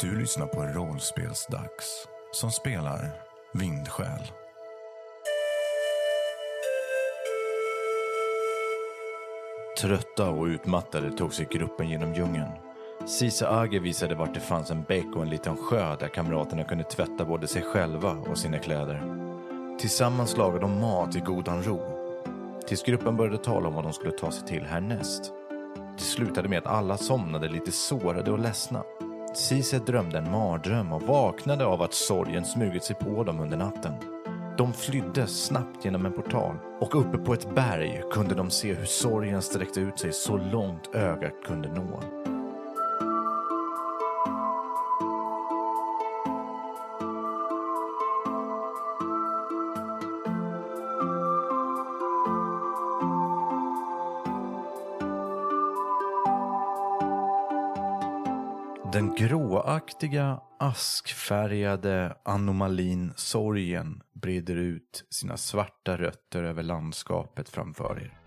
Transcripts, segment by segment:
Du lyssnar på Rollspelsdags som spelar Vindsjäl. Trötta och utmattade tog sig gruppen genom djungeln. Sisa Age visade vart det fanns en bäck och en liten sjö där kamraterna kunde tvätta både sig själva och sina kläder. Tillsammans lagade de mat i godan ro. Tills gruppen började tala om vad de skulle ta sig till härnäst. Det slutade med att alla somnade lite sårade och ledsna. Cise drömde en mardröm och vaknade av att sorgen smugit sig på dem under natten. De flydde snabbt genom en portal och uppe på ett berg kunde de se hur sorgen sträckte ut sig så långt ögat kunde nå. Gråaktiga, askfärgade anomalin sorgen breder ut sina svarta rötter över landskapet framför er.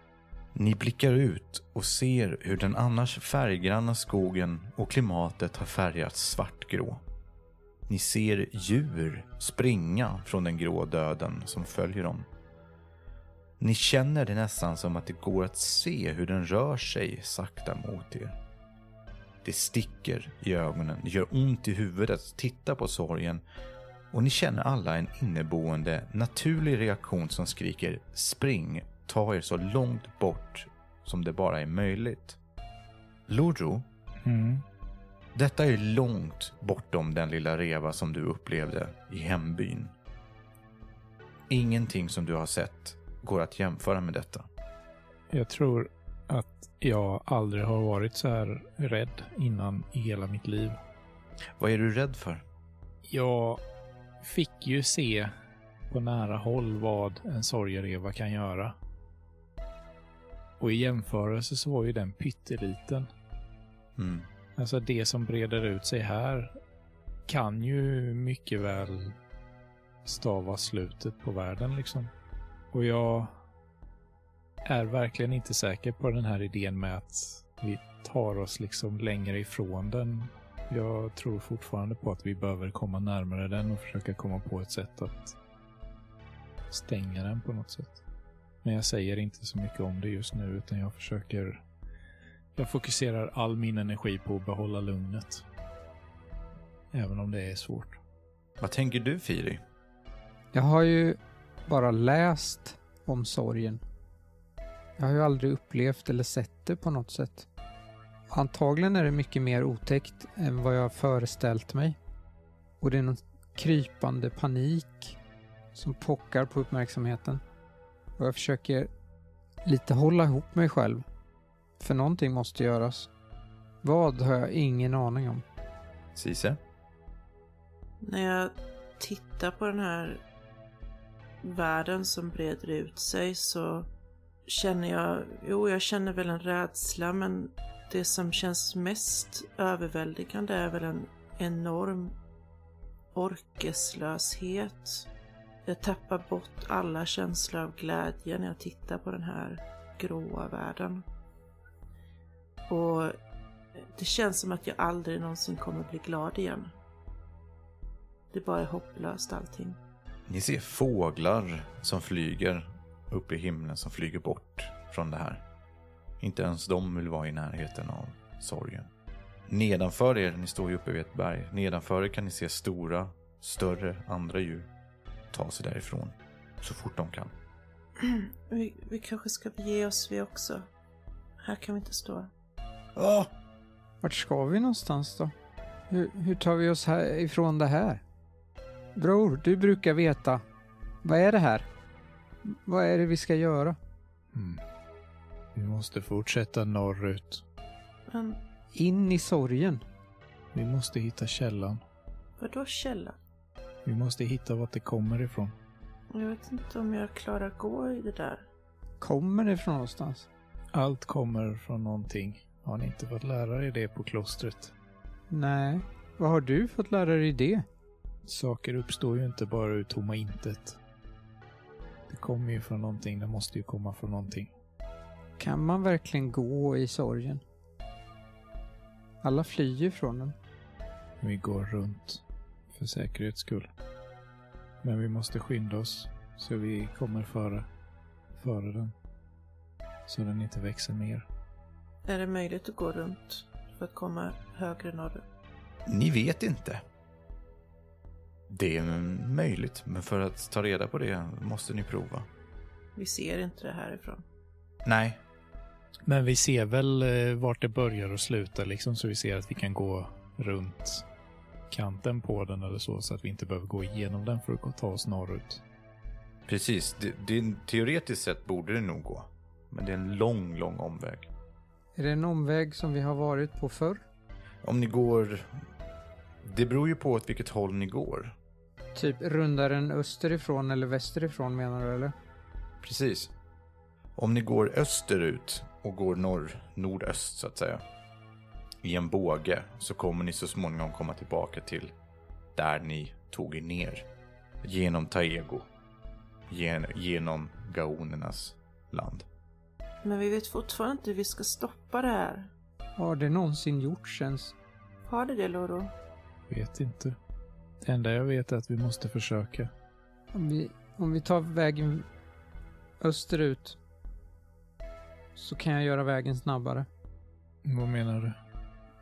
Ni blickar ut och ser hur den annars färggranna skogen och klimatet har färgats svartgrå. Ni ser djur springa från den grå döden som följer dem. Ni känner det nästan som att det går att se hur den rör sig sakta mot er. Det sticker i ögonen, det gör ont i huvudet att titta på sorgen och ni känner alla en inneboende naturlig reaktion som skriker spring, ta er så långt bort som det bara är möjligt. Loro, Mm. detta är långt bortom den lilla reva som du upplevde i hembyn. Ingenting som du har sett går att jämföra med detta. Jag tror att jag aldrig har varit så här rädd innan i hela mitt liv. Vad är du rädd för? Jag fick ju se på nära håll vad en sorgereva kan göra. Och i jämförelse så var ju den pytteliten. Mm. Alltså det som breder ut sig här kan ju mycket väl stava slutet på världen liksom. Och jag är verkligen inte säker på den här idén med att vi tar oss liksom längre ifrån den. Jag tror fortfarande på att vi behöver komma närmare den och försöka komma på ett sätt att stänga den på något sätt. Men jag säger inte så mycket om det just nu utan jag försöker jag fokuserar all min energi på att behålla lugnet. Även om det är svårt. Vad tänker du Firi? Jag har ju bara läst om sorgen. Jag har ju aldrig upplevt eller sett det på något sätt. Antagligen är det mycket mer otäckt än vad jag har föreställt mig. Och det är någon krypande panik som pockar på uppmärksamheten. Och jag försöker lite hålla ihop mig själv. För någonting måste göras. Vad har jag ingen aning om. Cise? När jag tittar på den här världen som breder ut sig så känner jag, jo jag känner väl en rädsla men det som känns mest överväldigande är väl en enorm orkeslöshet. Jag tappar bort alla känslor av glädje när jag tittar på den här gråa världen. Och det känns som att jag aldrig någonsin kommer bli glad igen. Det bara är hopplöst allting. Ni ser fåglar som flyger upp i himlen som flyger bort från det här. Inte ens de vill vara i närheten av sorgen. Nedanför er, ni står ju uppe vid ett berg, nedanför er kan ni se stora, större andra djur ta sig därifrån så fort de kan. Vi, vi kanske ska bege oss vi också. Här kan vi inte stå. Åh! Vart ska vi någonstans då? Hur, hur tar vi oss här, ifrån det här? Bror, du brukar veta. Vad är det här? Vad är det vi ska göra? Mm. Vi måste fortsätta norrut. Men In i sorgen. Vi måste hitta källan. vadå källa? Vi måste hitta vart det kommer ifrån. Jag vet inte om jag klarar gå i det där. Kommer det från någonstans? Allt kommer från någonting. Har ni inte fått lära er det på klostret? Nej. Vad har du fått lära dig det? Saker uppstår ju inte bara ur tomma intet. Det kommer ju från någonting. Det måste ju komma från någonting. Kan man verkligen gå i sorgen? Alla flyr från den. Vi går runt för säkerhets skull. Men vi måste skynda oss så vi kommer före, före den. Så den inte växer mer. Är det möjligt att gå runt för att komma högre norrut? Ni vet inte. Det är möjligt, men för att ta reda på det måste ni prova. Vi ser inte det härifrån. Nej, Men vi ser väl eh, vart det börjar och slutar liksom så vi ser att vi kan gå runt kanten på den eller så så att vi inte behöver gå igenom den för att ta oss norrut. precis. Det, det, teoretiskt sett borde det nog gå. Men det är en lång, lång omväg. Är det en omväg som vi har varit på förr? Om ni går... Det beror ju på åt vilket håll ni går. Typ rundar den österifrån eller västerifrån menar du eller? Precis. Om ni går österut och går norr, nordöst så att säga, i en båge så kommer ni så småningom komma tillbaka till där ni tog er ner. Genom Taego. Gen, genom gaonernas land. Men vi vet fortfarande inte hur vi ska stoppa det här. Har det någonsin gjort känns? Har det det, Loro? Vet inte. Det enda jag vet är att vi måste försöka. Om vi, om vi tar vägen österut så kan jag göra vägen snabbare. Vad menar du?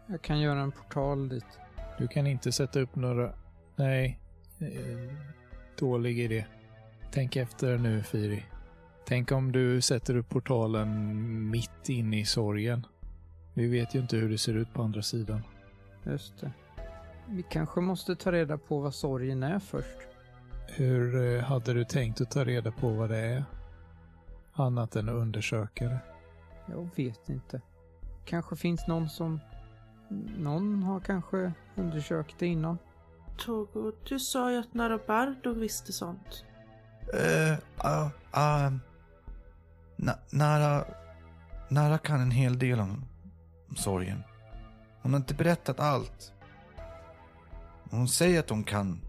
Jag kan göra en portal dit. Du kan inte sätta upp några... Nej. Eh, Dålig idé. Tänk efter nu, Firi. Tänk om du sätter upp portalen mitt inne i sorgen. Vi vet ju inte hur det ser ut på andra sidan. Just det. Vi kanske måste ta reda på vad sorgen är först. Hur eh, hade du tänkt att ta reda på vad det är? Annat än att undersöka det. Jag vet inte. Kanske finns någon som... Någon har kanske undersökt det innan. Togo, du sa ju att Narabardo visste sånt. Uh, uh, uh, na, Nara, Nara kan en hel del om, om sorgen. Hon har inte berättat allt. Hon säger att hon kan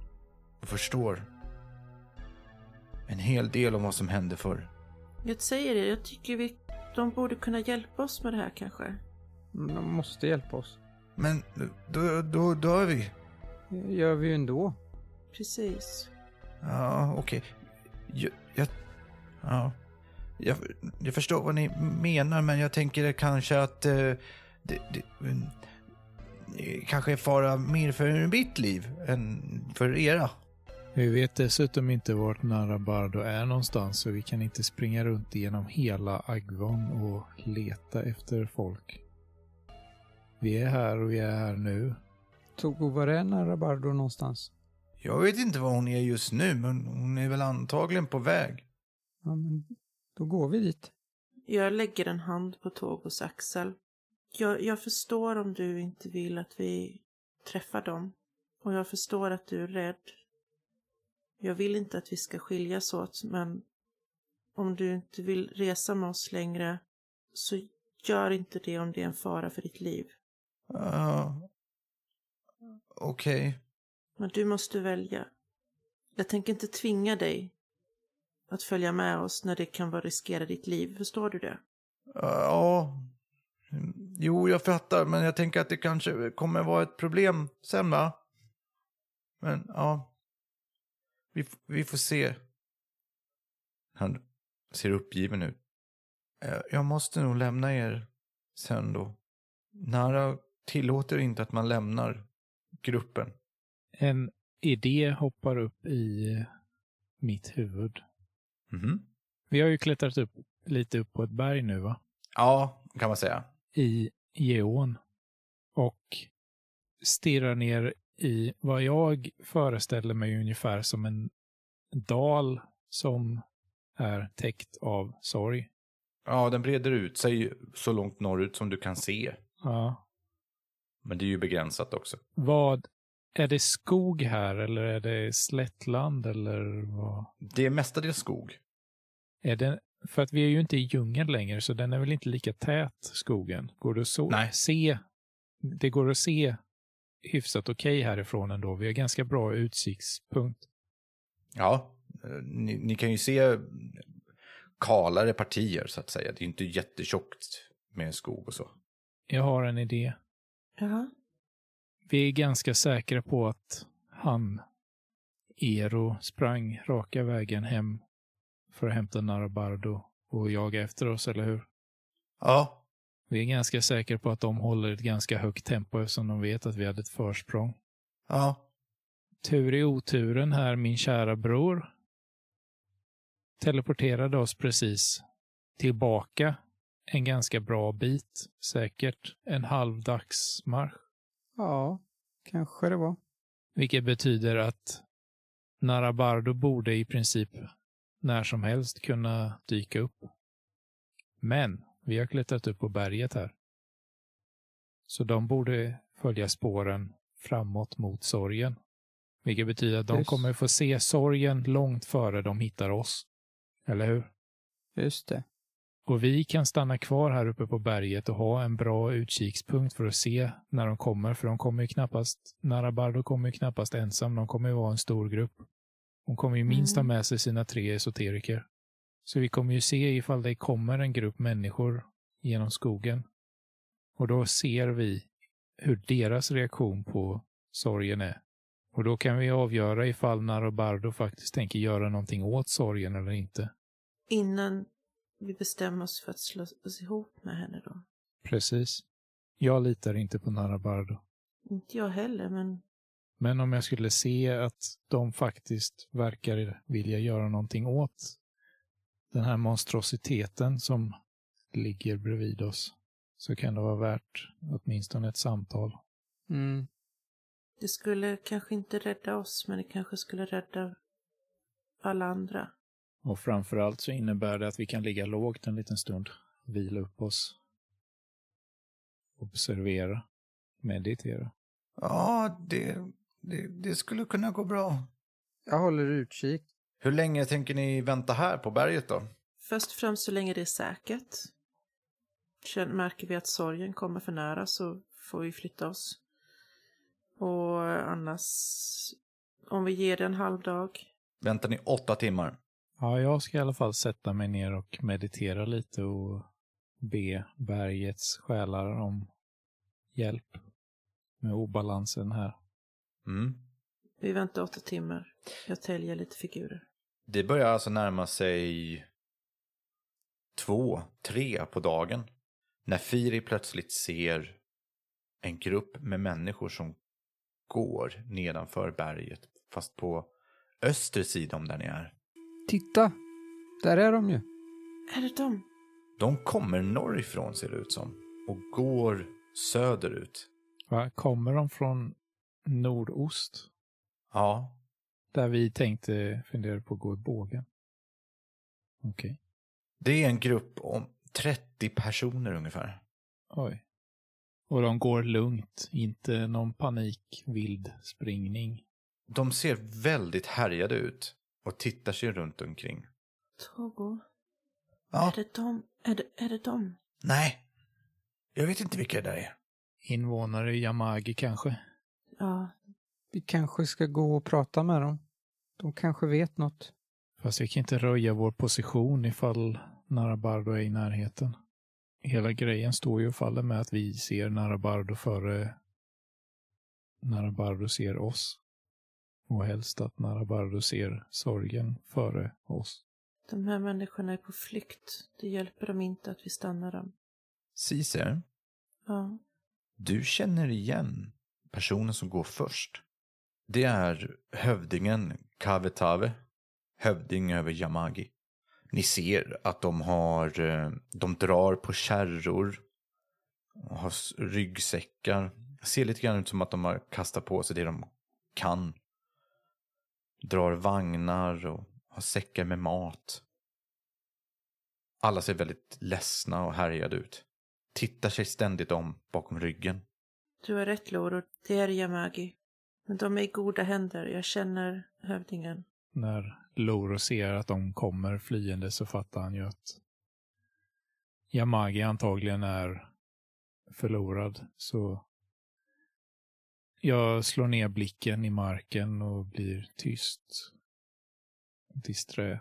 och förstår en hel del om vad som hände förr. Jag säger det, jag tycker vi, de borde kunna hjälpa oss med det här kanske. De måste hjälpa oss. Men då, då dör vi. Det gör vi ju ändå. Precis. Ja, okej. Jag, jag, ja. jag, jag förstår vad ni menar, men jag tänker kanske att eh, det, det, mm, det kanske är fara mer för mitt liv än för era. Vi vet dessutom inte vart Narabardo är någonstans så vi kan inte springa runt genom hela Agvon och leta efter folk. Vi är här och vi är här nu. Togo, var är Narabardo någonstans? Jag vet inte var hon är just nu, men hon är väl antagligen på väg. Ja, men då går vi dit. Jag lägger en hand på Togos axel. Jag, jag förstår om du inte vill att vi träffar dem. Och jag förstår att du är rädd. Jag vill inte att vi ska skiljas åt, men om du inte vill resa med oss längre så gör inte det om det är en fara för ditt liv. Ja. Okej. Men du måste välja. Jag tänker inte tvinga dig att följa med oss när det kan vara riskera ditt liv. Förstår du det? Ja. Jo, jag fattar, men jag tänker att det kanske kommer vara ett problem sen, va? Men ja. Vi, vi får se. Han ser uppgiven ut. Eh, Jag måste nog lämna er sen då. Nara tillåter inte att man lämnar gruppen. En idé hoppar upp i mitt huvud. Mhm. Vi har ju klättrat upp lite upp på ett berg nu va? Ja, kan man säga. I Geon. Och stirrar ner i vad jag föreställer mig ungefär som en dal som är täckt av sorg. Ja, den breder ut sig så långt norrut som du kan se. Ja. Men det är ju begränsat också. Vad, är det skog här eller är det slättland eller vad? Det är mestadels skog. Är det, för att vi är ju inte i djungeln längre så den är väl inte lika tät skogen? Går det att så, Nej. se? Det går att se hyfsat okej härifrån ändå. Vi har ganska bra utsiktspunkt. Ja, eh, ni, ni kan ju se kalare partier så att säga. Det är ju inte jättetjockt med skog och så. Jag har en idé. Ja. Vi är ganska säkra på att han, Ero, sprang raka vägen hem för att hämta Narabardo och jaga efter oss, eller hur? Ja, Vi är ganska säkra på att de håller ett ganska högt tempo eftersom de vet att vi hade ett försprång. ja. Tur i oturen här, min kära bror teleporterade oss precis tillbaka en ganska bra bit. Säkert en halv dagsmarsch. Ja, kanske det var. Vilket betyder att Narabardo borde i princip när som helst kunna dyka upp. Men vi har klättrat upp på berget här. Så de borde följa spåren framåt mot sorgen. Vilket betyder att de Just. kommer få se sorgen långt före de hittar oss. Eller hur? Just det. Och vi kan stanna kvar här uppe på berget och ha en bra utkikspunkt för att se när de kommer, för de kommer ju knappast, Narabardo kommer ju knappast ensam, de kommer ju vara en stor grupp. Hon kommer ju minst ha Mm. med sig sina tre esoteriker. Så vi kommer ju se ifall det kommer en grupp människor genom skogen. Och då ser vi hur deras reaktion på sorgen är. Och då kan vi avgöra ifall Narabardo faktiskt tänker göra någonting åt sorgen eller inte. Innan vi bestämmer oss för att slå oss ihop med henne då. Precis. Jag litar inte på Narabardo. Inte jag heller, men Men om jag skulle se att de faktiskt verkar vilja göra någonting åt den här monstrositeten som ligger bredvid oss så kan det vara värt åtminstone ett samtal. Mm. det skulle kanske inte rädda oss, men det kanske skulle rädda alla andra. Och framförallt så innebär det att vi kan ligga lågt en liten stund, vila upp oss, observera, meditera. Ja, det, det, det skulle kunna gå bra. Jag håller utkik. Hur länge tänker ni vänta här på berget då? Först och främst så länge det är säkert. Känner, märker vi att sorgen kommer för nära så får vi flytta oss. Och annars, om vi ger det en halv dag. Väntar ni åtta timmar? Ja, jag ska i alla fall sätta mig ner och meditera lite och be bergets själar om hjälp med obalansen här. Mm. Vi väntar åtta timmar. Jag täljer lite figurer. Det börjar alltså närma sig två, tre på dagen. När Firi plötsligt ser en grupp med människor som går nedanför berget. Fast på öster sida om där ni är. Titta! Där är de ju. Är det de? De kommer norrifrån ser det ut som. Och går söderut. Va? Kommer de från nordost? Ja, Där vi tänkte fundera på att gå i bågen. Okej. det är en grupp om 30 personer ungefär. Oj. Och de går lugnt, inte någon panik, vild springning. De ser väldigt härjade ut och tittar sig runt omkring. Togo? Ja, Är det de? Är det, är det de? nej. Jag vet inte vilka det där är. Invånare i Yamagi kanske? Ja, Vi kanske ska gå och prata med dem. De kanske vet något. Fast vi kan inte röja vår position ifall Narabardo är i närheten. Hela grejen står ju och faller med att vi ser Narabardo före Narabardo ser oss. Och helst att Narabardo ser sorgen före oss. de här människorna är på flykt. Det hjälper dem inte att vi stannar dem. Caesar, Ja, du känner igen personen som går först. Det är hövdingen Kavetave, hövding över Yamagi. Ni ser att de har, eh, de drar på kärror, och har ryggsäckar. ryggsäckar. Ser lite grann ut som att de har kastat på sig det de kan. Drar vagnar och har säckar med mat. Alla ser väldigt ledsna och härjade ut. Tittar sig ständigt om bakom ryggen du har rätt Loro. Det är Yamagi. Men de är i goda händer. Jag känner hövdingen. När Loro ser att de kommer flyende så fattar han ju att Yamagi antagligen är förlorad. Så jag slår ner blicken i marken och blir tyst. Disträ.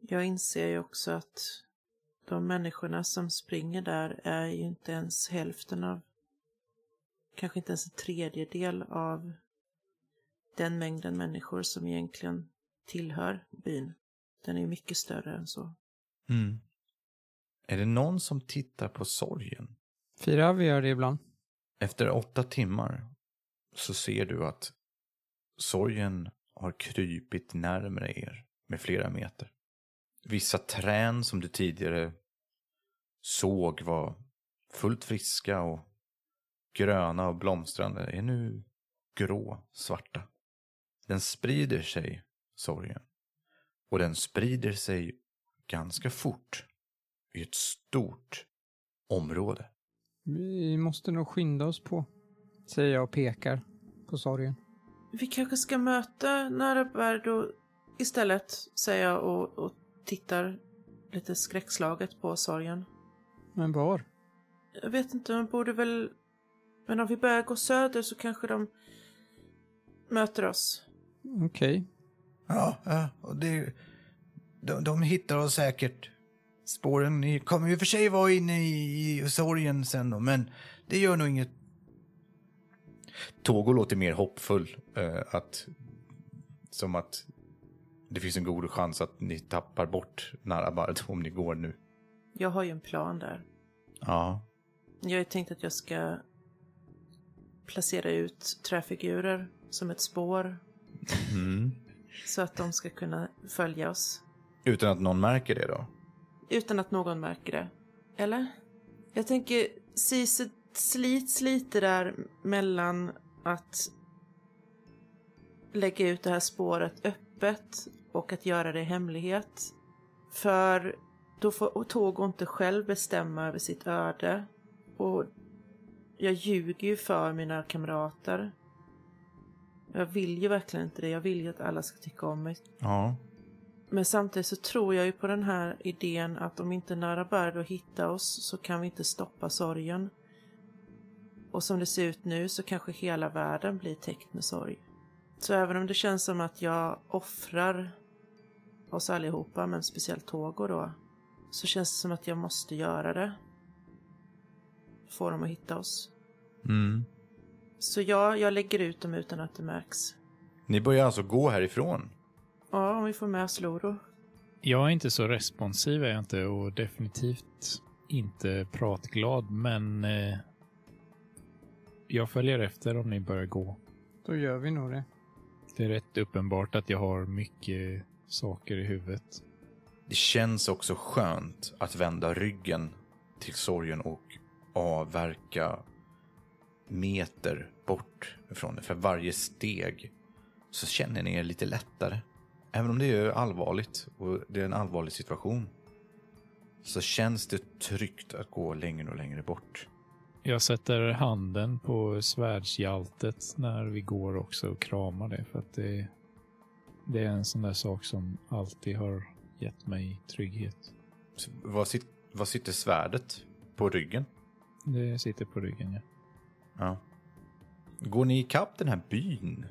Jag inser ju också att de människorna som springer där är ju inte ens hälften av kanske inte ens en tredjedel av den mängden människor som egentligen tillhör byn. Den är ju mycket större än så. Mm. Är det någon som tittar på sorgen? Fyra vi gör det ibland. Efter åtta timmar så ser du att sorgen har krypit närmare er med flera meter. Vissa trän som du tidigare såg var fullt friska och gröna och blomstrande är nu grå, svarta. Den sprider sig, sorgen. Och den sprider sig ganska fort i ett stort område. Vi måste nog skynda oss på, säger jag och pekar på sorgen. Vi kanske ska möta Narabardo istället, säger jag och, och tittar lite skräckslaget på sorgen. Men var? Jag vet inte, man borde väl... Men om vi börjar gå söder så kanske de möter oss. Okej. Ja, ja och det, de, de hittar oss säkert. Spåren kommer ju för sig vara inne i, i sorgen sen då, men det gör nog inget. Togo låter mer hoppfull. Eh, att, som att det finns en god chans att ni tappar bort Narabard om ni går nu. Jag har ju en plan där. Ja. Jag har ju tänkt att jag ska placera ut träfigurer som ett spår Mm. så att de ska kunna följa oss. Utan att någon märker det då? Utan att någon märker det. Eller? Jag tänker, Cise slits lite där mellan att lägga ut det här spåret öppet och att göra det i hemlighet. För då får Togo inte själv bestämma över sitt öde. Och jag ljuger ju för mina kamrater. Jag vill ju verkligen inte det. Jag vill ju att alla ska tycka om mig. Ja. Men samtidigt så tror jag ju på den här idén att om inte Narabardo hittar oss så kan vi inte stoppa sorgen. Och som det ser ut nu så kanske hela världen blir täckt med sorg. Så även om det känns som att jag offrar oss allihopa, men speciellt Togo då, så känns det som att jag måste göra det. Få dem att hitta oss. Mm. Så ja, jag lägger ut dem utan att det märks. Ni börjar alltså gå härifrån? Ja, om vi får med oss Loro. Jag är inte så responsiv är jag inte och definitivt inte pratglad, men eh, jag följer efter om ni börjar gå. Då gör vi nog det. Det är rätt uppenbart att jag har mycket saker i huvudet. Det känns också skönt att vända ryggen till sorgen och avverka meter bort ifrån det. För varje steg så känner ni er lite lättare. Även om det är allvarligt och det är en allvarlig situation så känns det tryggt att gå längre och längre bort. Jag sätter handen på svärdshjältet när vi går också och kramar det för att det, det är en sån där sak som alltid har gett mig trygghet. Vad, sit, vad sitter svärdet? På ryggen? Det sitter på ryggen, ja. Ja. Går ni ikapp den här byn?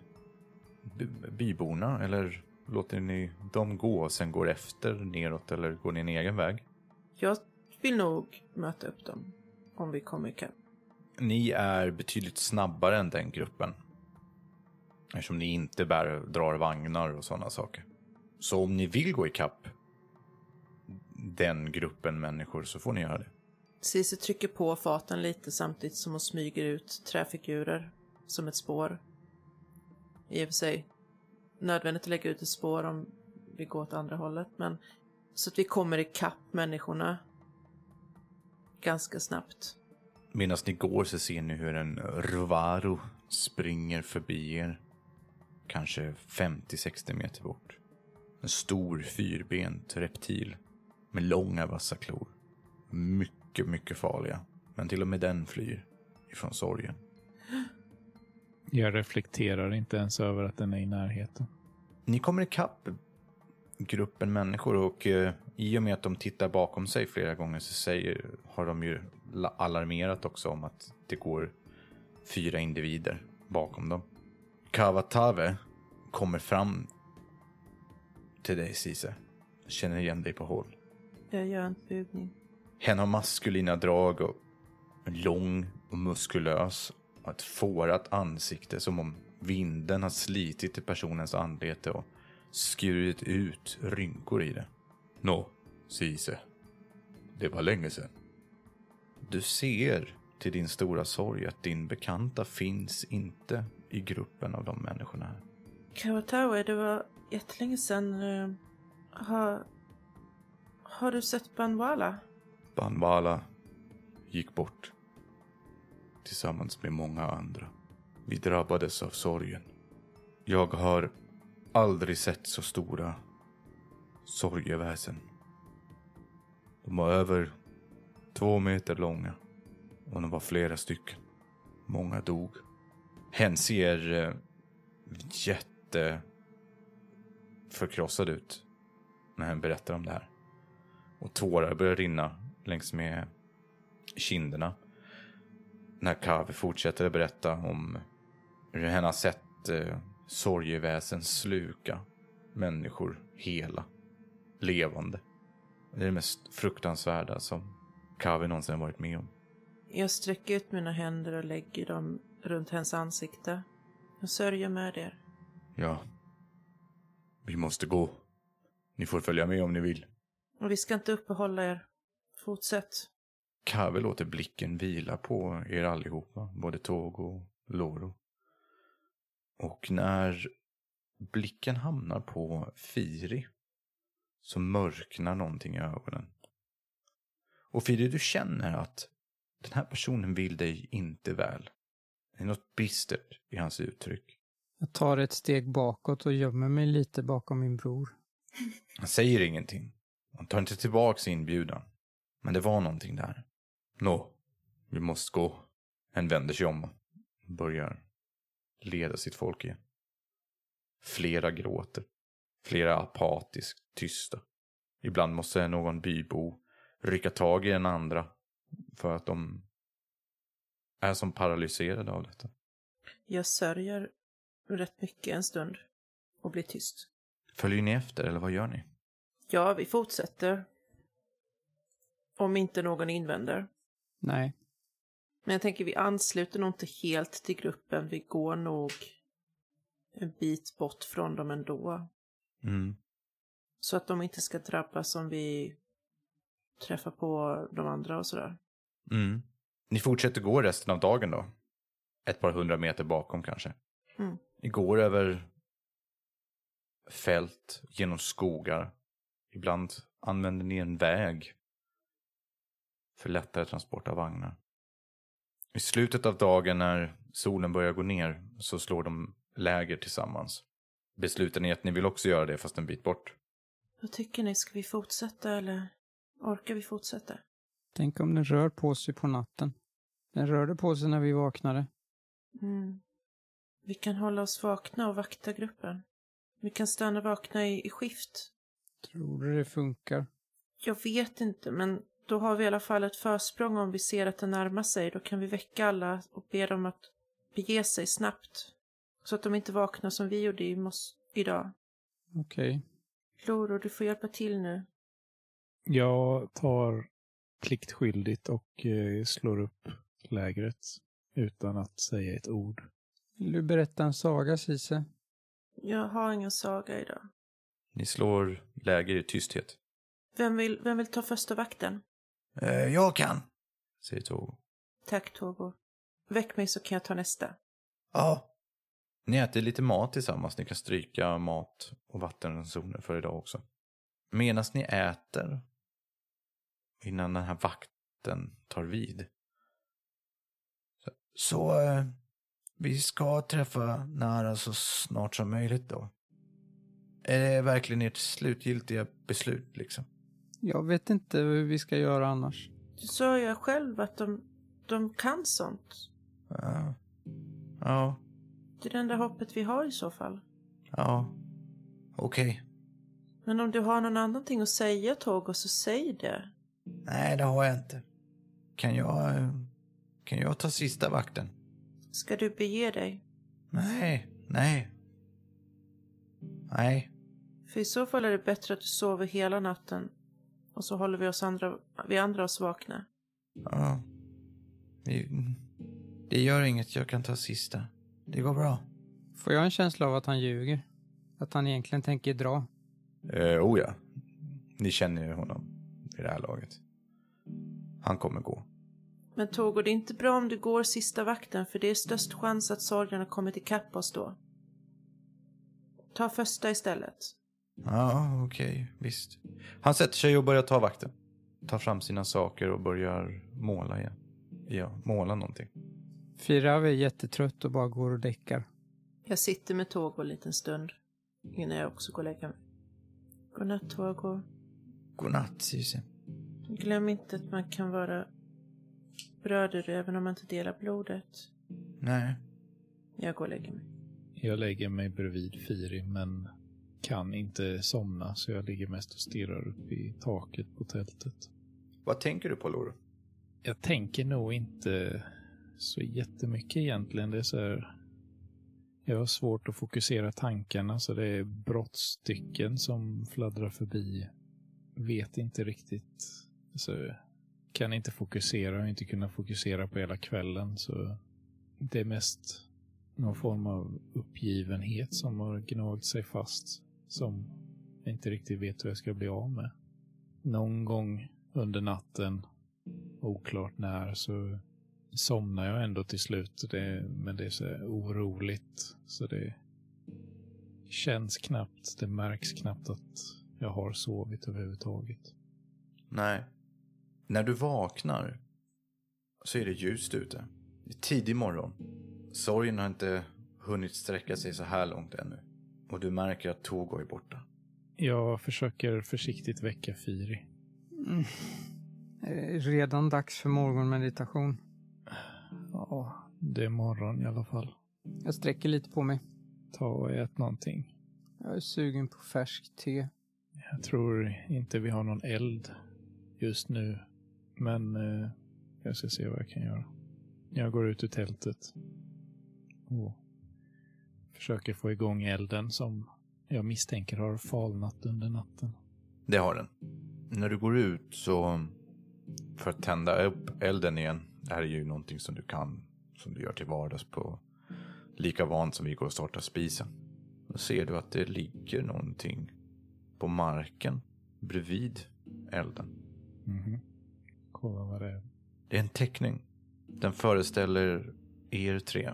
By, byborna? Eller låter ni dem gå och sen går efter neråt? Eller går ni en egen väg? Jag vill nog möta upp dem om vi kommer ikapp. Ni är betydligt snabbare än den gruppen. Eftersom ni inte bär, drar vagnar och sådana saker. Så om ni vill gå ikapp den gruppen människor så får ni göra det. Cici trycker på faten lite samtidigt som hon smyger ut träfigurer som ett spår. I och för sig nödvändigt att lägga ut ett spår om vi går åt andra hållet, men så att vi kommer ikapp människorna ganska snabbt. Medan ni går så ser ni hur en Rovaro springer förbi er. Kanske 50-60 meter bort. En stor fyrbent reptil med långa vassa klor. Mycket, mycket farliga. Men till och med den flyr ifrån sorgen. Jag reflekterar inte ens över att den är i närheten. Ni kommer ikapp gruppen människor och eh, i och med att de tittar bakom sig flera gånger så säger, har de ju la- alarmerat också om att det går fyra individer bakom dem. Kavatave kommer fram till dig Cise. Känner igen dig på håll. Jag gör en bugning. Hen har maskulina drag och är lång och muskulös. Och ett fårat ansikte som om vinden har slitit i personens anlete och skurit ut rynkor i det. Nå, Sise. Det var länge sedan. Du ser till din stora sorg att din bekanta finns inte i gruppen av de människorna här. Kawatawe, det var jättelänge sedan. Eh, har, har du sett Banwala? Banvala gick bort. Tillsammans med många andra. Vi drabbades av sorgen. Jag har aldrig sett så stora sorgeväsen. De var över två meter långa. Och de var flera stycken. Många dog. Hen ser eh, jätte förkrossad ut när hen berättar om det här. Och tårar börjar rinna längs med kinderna. När Kave fortsätter att berätta om hur hen har sett eh, sorgeväsen sluka människor hela, levande. Det är det mest fruktansvärda som Kave någonsin har varit med om. Jag sträcker ut mina händer och lägger dem runt hennes ansikte. Jag sörjer med er. Ja, vi måste gå. Ni får följa med om ni vill. Och vi ska inte uppehålla er. Fortsätt. Kave låter blicken vila på er allihopa, både Tåg och Loro. Och när blicken hamnar på Firi så mörknar någonting i ögonen. Och Firi, du känner att den här personen vill dig inte väl. Det är något bistert i hans uttryck. Jag tar ett steg bakåt och gömmer mig lite bakom min bror. Han säger ingenting. Han tar inte tillbaka inbjudan. Men det var någonting där. Nå, vi måste gå. Han vänder sig om och börjar leda sitt folk igen. Flera gråter. Flera apatiskt tysta. Ibland måste någon bybo rycka tag i den andra för att de är som paralyserade av detta. Jag sörjer rätt mycket en stund och blir tyst. Följer ni efter eller vad gör ni? Ja, vi fortsätter. Om inte någon invänder. Nej, Men jag tänker vi ansluter nog inte helt till gruppen. Vi går nog en bit bort från dem ändå. Mm. Så att de inte ska drabbas om vi träffar på de andra och sådär. Mm. Ni fortsätter gå resten av dagen då? Ett par hundra meter bakom kanske? Mm. Ni går över fält, genom skogar. Ibland använder ni en väg för lättare transport av vagnar. I slutet av dagen när solen börjar gå ner så slår de läger tillsammans. Beslutar ni att ni vill också göra det fast en bit bort? Vad tycker ni? Ska vi fortsätta eller orkar vi fortsätta? tänk om den rör på sig på natten. Den rörde på sig när vi vaknade. Mm. Vi kan hålla oss vakna och vakta gruppen. Vi kan stanna vakna i, i skift. Tror du det funkar? Jag vet inte, men då har vi i alla fall ett försprång om vi ser att den närmar sig. Då kan vi väcka alla och be dem att bege sig snabbt. Så att de inte vaknar som vi gjorde i idag. Okej. Loro, du får hjälpa till nu. Jag tar pliktskyldigt och eh, slår upp lägret utan att säga ett ord. Vill du berätta en saga, Cise? Jag har ingen saga idag. Ni slår läger i tysthet. Vem vill, vem vill ta första vakten? Eh, jag kan, säger Togo. Tack, Togo. Väck mig så kan jag ta nästa. Ja. Ni äter lite mat tillsammans. Ni kan stryka mat och vattenransoner för idag också. Medan ni äter, innan den här vakten tar vid. Så, så eh, vi ska träffa Nara så snart som möjligt då. Är det verkligen ert slutgiltiga beslut liksom? Jag vet inte hur vi ska göra annars. Du sa ju själv att de, de kan sånt. Ja. Ja. Det är det enda hoppet vi har i så fall. Ja. Okej. Men om du har någon annan ting att säga, Togo, så säg det. Nej, det har jag inte. Kan jag... Kan jag ta sista vakten? Ska du bege dig? Nej, nej. Nej. För i så fall är det bättre att du sover hela natten. Och så håller vi oss andra, vi andra oss vakna. Ja. Det gör inget, jag kan ta sista. Det går bra. Får jag en känsla av att han ljuger? Att han egentligen tänker dra? Eh, oh ja. Ni känner ju honom i det här laget. Han kommer gå. Men Togo, det är inte bra om du går sista vakten för det är störst chans att sorgen har kommit ikapp oss då. Ta första istället. Ja, okej, visst. Han sätter sig och börjar ta vakten. Tar fram sina saker och börjar måla igen. Ja, måla någonting. Firav är jättetrött och bara går och däckar. Jag sitter med Togo en liten stund innan jag också går och lägger mig. Godnatt Togo. Godnatt, Sise. Glöm inte att man kan vara bröder även om man inte delar blodet. Nej. Jag går och lägger mig. Jag lägger mig bredvid Firi men kan inte somna så jag ligger mest och stirrar upp i taket på tältet. Vad tänker du på, Loro? Jag tänker nog inte så jättemycket egentligen. Det är så här, jag har svårt att fokusera tankarna så det är brottstycken som fladdrar förbi. Vet inte riktigt. Så kan inte fokusera och inte kunna fokusera på hela kvällen så det är mest någon form av uppgivenhet som har gnagt sig fast som jag inte riktigt vet hur jag ska bli av med. Någon gång under natten, oklart när, så somnar jag ändå till slut. Det, men det är så oroligt så det känns knappt, det märks knappt att jag har sovit överhuvudtaget. Nej. När du vaknar så är det ljust ute. Det är tidig morgon. Sorgen har inte hunnit sträcka sig så här långt ännu. Och du märker att Togo är borta. Jag försöker försiktigt väcka Firi. Mm. Eh, Redan dags för morgonmeditation. Ja, det är morgon i alla fall. Jag sträcker lite på mig. Ta och ät någonting. Jag är sugen på färskt te. Jag tror inte vi har någon eld just nu. Men eh, jag ska se vad jag kan göra. Jag går ut ur tältet. Och försöker få igång elden som jag misstänker har falnat under natten. Det har den. När du går ut så, för att tända upp elden igen, det här är ju någonting som du kan, som du gör till vardags på, lika vant som vi går och startar spisen. Då ser du att det ligger någonting på marken bredvid elden. Mhm. Kolla vad det är. Det är en teckning. Den föreställer er tre.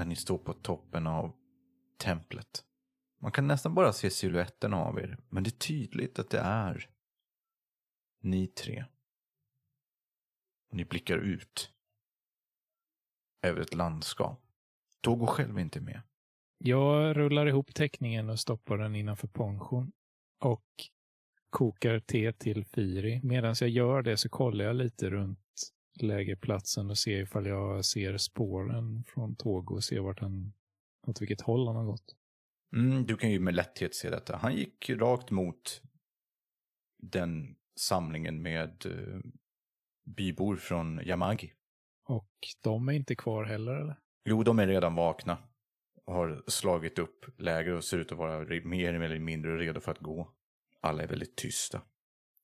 När ni står på toppen av templet. Man kan nästan bara se siluetten av er, men det är tydligt att det är ni tre. Ni blickar ut över ett landskap. Togo själv är inte med. Jag rullar ihop teckningen och stoppar den innanför ponchon. Och kokar te till Firi. Medan jag gör det så kollar jag lite runt lägerplatsen och ser ifall jag ser spåren från Togo och ser vart han, åt vilket håll han har gått. Mm, du kan ju med lätthet se detta. Han gick rakt mot den samlingen med eh, bybor från Yamagi. Och de är inte kvar heller eller? Jo, de är redan vakna och har slagit upp läger och ser ut att vara mer eller mindre redo för att gå. Alla är väldigt tysta.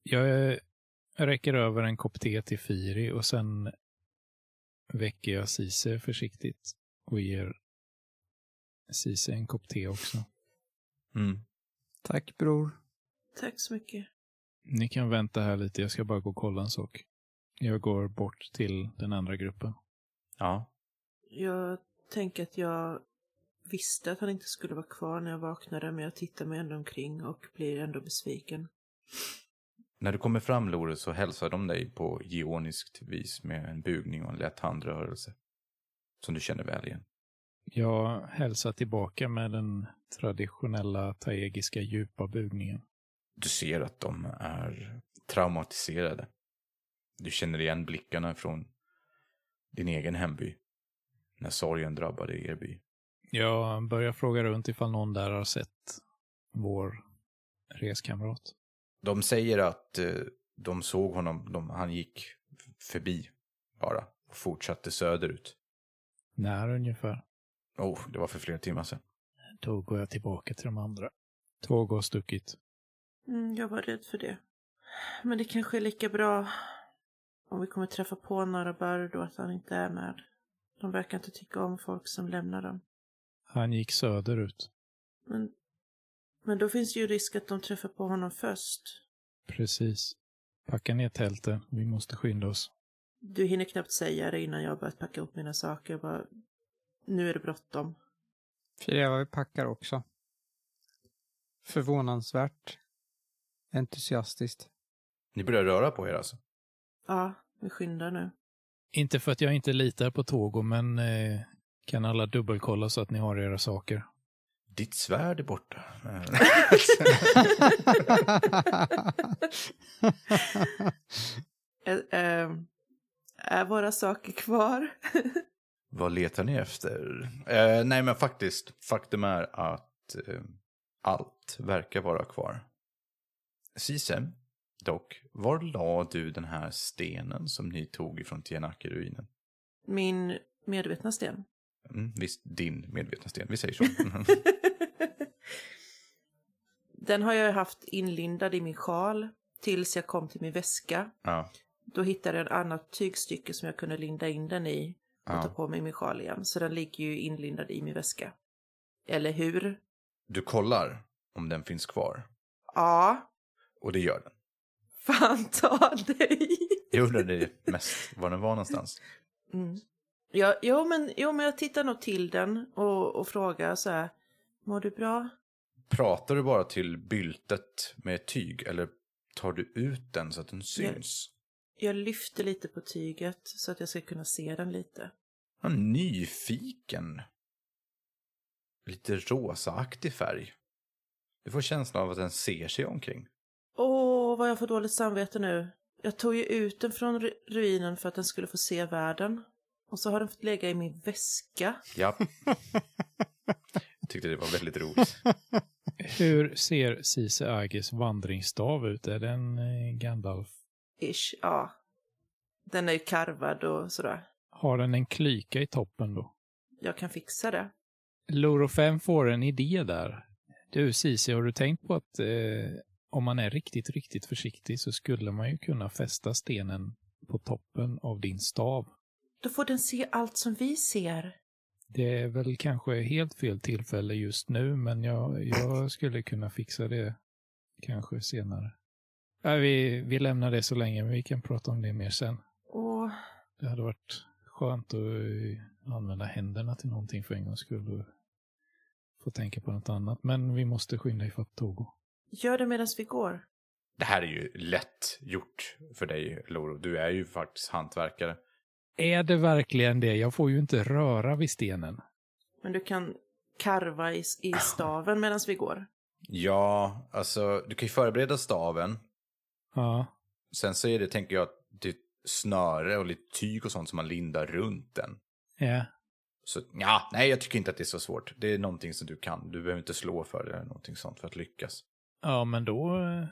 Jag eh, räcker över en kopp te till Firi och sen väcker jag Cise försiktigt och ger Cise en kopp te också. Mm. Tack bror. Tack så mycket. Ni kan vänta här lite, jag ska bara gå och kolla en sak. Jag går bort till den andra gruppen. Ja. Jag tänker att jag visste att han inte skulle vara kvar när jag vaknade men jag tittar mig ändå omkring och blir ändå besviken. När du kommer fram, Lore, så hälsar de dig på geoniskt vis med en bugning och en lätt handrörelse. Som du känner väl igen. Jag hälsar tillbaka med den traditionella taegiska djupa bugningen. Du ser att de är traumatiserade. Du känner igen blickarna från din egen hemby. När sorgen drabbade er by. Jag börjar fråga runt ifall någon där har sett vår reskamrat. De säger att eh, de såg honom, de, han gick förbi bara och fortsatte söderut. När ungefär? Oh, det var för flera timmar sedan. Då går jag tillbaka till de andra. Tåg har stuckit. Mm, jag var rädd för det. Men det kanske är lika bra om vi kommer träffa på några bör då att han inte är med. De verkar inte tycka om folk som lämnar dem. Han gick söderut. Men, men då finns ju risk att de träffar på honom först. Precis. Packa ner tältet. Vi måste skynda oss. Du hinner knappt säga det innan jag börjat packa upp mina saker. Jag bara, nu är det bråttom. Fyra vi packar också. Förvånansvärt entusiastiskt. Ni börjar röra på er alltså? Ja, vi skyndar nu. Inte för att jag inte litar på Togo, men eh, kan alla dubbelkolla så att ni har era saker? Ditt svärd är borta. Äh, är våra saker kvar? Vad letar ni efter? Eh, nej, men faktiskt, faktum är att eh, allt verkar vara kvar. Sise, dock, var la du den här stenen som ni tog ifrån Tianaki-ruinen? Min medvetna sten. Mm, visst, din medvetna sten, vi säger så. Den har jag haft inlindad i min sjal tills jag kom till min väska. ja, Då hittade jag ett annat tygstycke som jag kunde linda in den i och ta ja. på mig min sjal igen. Så den ligger ju inlindad i min väska. Eller hur? Du kollar om den finns kvar. Ja, Och det gör den. fan ta dig! Jag undrade mest var den var någonstans. Mm. Ja, jo, men, jo, men jag tittar nog till den och, och frågar så här. Mår du bra? Pratar du bara till byltet med tyg eller tar du ut den så att den syns? Jag lyfter lite på tyget så att jag ska kunna se den lite. Ja, nyfiken. Lite rosaaktig färg. Du får känslan av att den ser sig omkring. Åh, vad jag får dåligt samvete nu. Jag tog ju ut den från ru- ruinen för att den skulle få se världen. Och så har den fått lägga i min väska. Ja. Tyckte det var väldigt roligt. Hur ser Cise Agis vandringsstav ut? Är den eh, Gandalf? Ish, ja. Den är ju karvad och sådär. Har den en klyka i toppen då? Jag kan fixa det. Loro 5 får en idé där. Du Cici, har du tänkt på att eh, om man är riktigt, riktigt försiktig så skulle man ju kunna fästa stenen på toppen av din stav. Då får den se allt som vi ser. Det är väl kanske helt fel tillfälle just nu, men jag, jag skulle kunna fixa det kanske senare. Ja, vi, vi lämnar det så länge, men vi kan prata om det mer sen. Och Det hade varit skönt att eh, använda händerna till någonting för en gångs skull och få tänka på något annat. Men vi måste skynda ifatt Togo. gör det medan vi går. Det här är ju lätt gjort för dig, Loro. Du är ju faktiskt hantverkare. Är det verkligen det? Jag får ju inte röra vid stenen. Men du kan karva i, i staven medan vi går. Ja, alltså du kan ju förbereda staven. Ja, Sen så är det, tänker jag, att det är snöre och lite tyg och sånt som man lindar runt den. ja. Så ja, nej jag tycker inte att det är så svårt. Det är någonting som du kan. Du behöver inte slå för det eller någonting sånt för att lyckas. Ja, men då eh,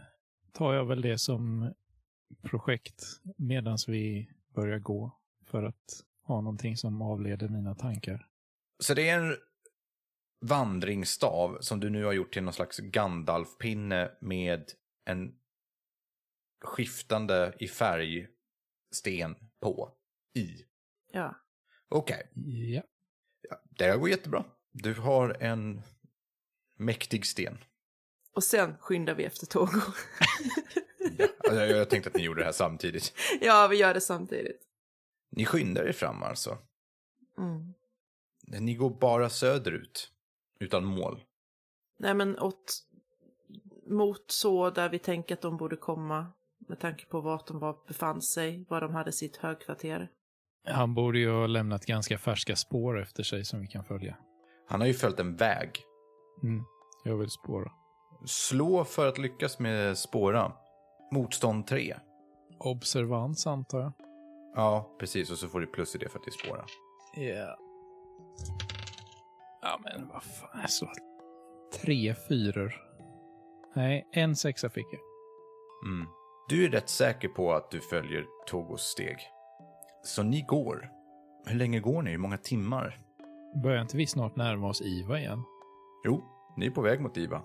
tar jag väl det som projekt medan vi börjar gå för att ha någonting som avleder mina tankar. Så det är en vandringsstav som du nu har gjort till någon slags Gandalf-pinne med en skiftande i färg sten på i. Ja. Okej, Ja. ja, det här går jättebra. Du har en mäktig sten. Och sen skyndar vi efter Togo. Ja, jag, jag tänkte att ni gjorde det här samtidigt. ja, vi gör det samtidigt. Ni skyndar er fram alltså. Mm. Ni går bara söderut. Utan mål. Nej, men åt, mot så där vi tänker att de borde komma. Med tanke på vart de var, befann sig, var de hade sitt högkvarter. Han borde ju ha lämnat ganska färska spår efter sig som vi kan följa. Han har ju följt en väg. Mm. Jag vill spåra. Slå för att lyckas med spåra. Motstånd 3. Observans antar jag. Ja, precis. Och så får du plus i det för att det är spåra. Ja. Ja, men vad fan. Jag slår tre fyror. Nej, en sexa fick jag. Mm. Du är rätt säker på att du följer Togos steg. Så ni går. Hur länge går ni? Hur många timmar? Börjar inte vi snart närma oss Iva igen? Jo, ni är på väg mot Iva.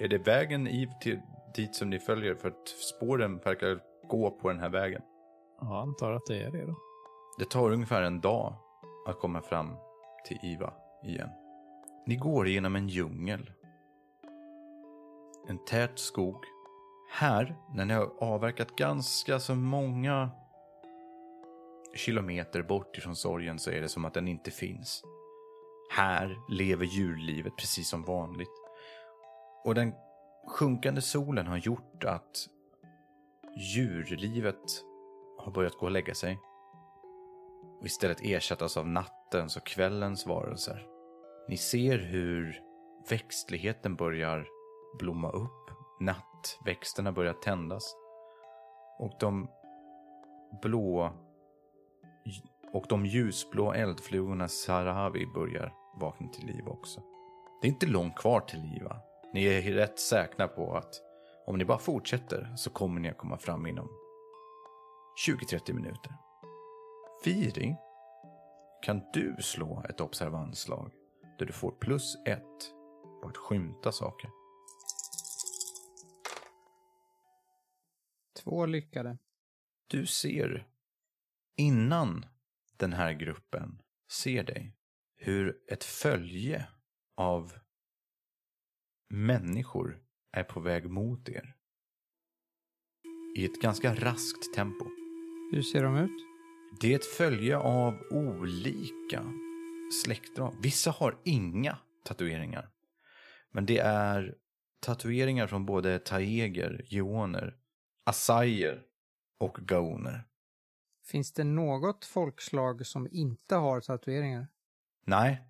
Är det vägen i till dit som ni följer? För att spåren verkar gå på den här vägen. Jag antar att det är det då. Det tar ungefär en dag att komma fram till Iva igen. Ni går genom en djungel. En tät skog. Här, när ni har avverkat ganska så många kilometer bort ifrån sorgen så är det som att den inte finns. Här lever djurlivet precis som vanligt. Och den sjunkande solen har gjort att djurlivet har börjat gå och lägga sig. Och istället ersättas av nattens och kvällens varelser. Ni ser hur växtligheten börjar blomma upp. Nattväxterna börjar tändas. Och de blå och de ljusblå eldflugorna Sarahavi börjar vakna till liv också. Det är inte långt kvar till Liva. Ni är rätt säkra på att om ni bara fortsätter så kommer ni att komma fram inom 20-30 minuter. Firi, kan du slå ett observansslag där du får plus ett på att skymta saker? Två lyckade. Du ser innan den här gruppen ser dig hur ett följe av människor är på väg mot er. I ett ganska raskt tempo. Hur ser de ut? Det är ett följe av olika släktdrag. Vissa har inga tatueringar. Men det är tatueringar från både taeger, geoner, assajer och gaoner. Finns det något folkslag som inte har tatueringar? Nej.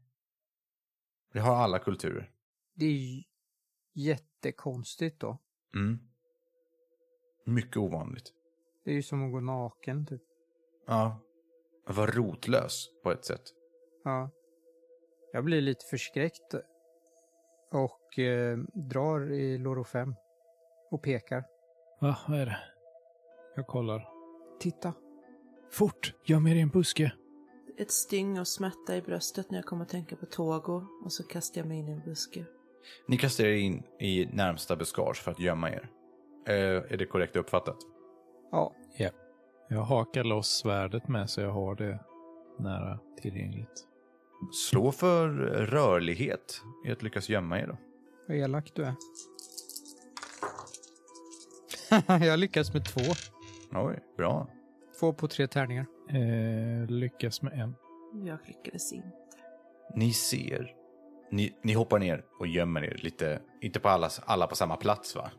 Det har alla kulturer. Det är jättekonstigt då. Mm. Mycket ovanligt. Det är ju som att gå naken typ. Ja. Att vara rotlös på ett sätt. Ja. Jag blir lite förskräckt och eh, drar i Loro 5 och pekar. Va, vad är det? Jag kollar. Titta. Fort! Göm er i en buske. Ett sting och smärta i bröstet när jag kommer att tänka på Togo och så kastar jag mig in i en buske. Ni kastar er in i närmsta buskage för att gömma er. Eh, är det korrekt uppfattat? Ja, Jag hakar loss svärdet med så jag har det nära tillgängligt. Slå för rörlighet i att lyckas gömma er då. vad elak du är. jag lyckas med två. Oj, bra. Två på tre tärningar. Eh, lyckas med en. Jag lyckades inte. Ni ser. Ni, ni hoppar ner och gömmer er lite, inte på alla, alla på samma plats va?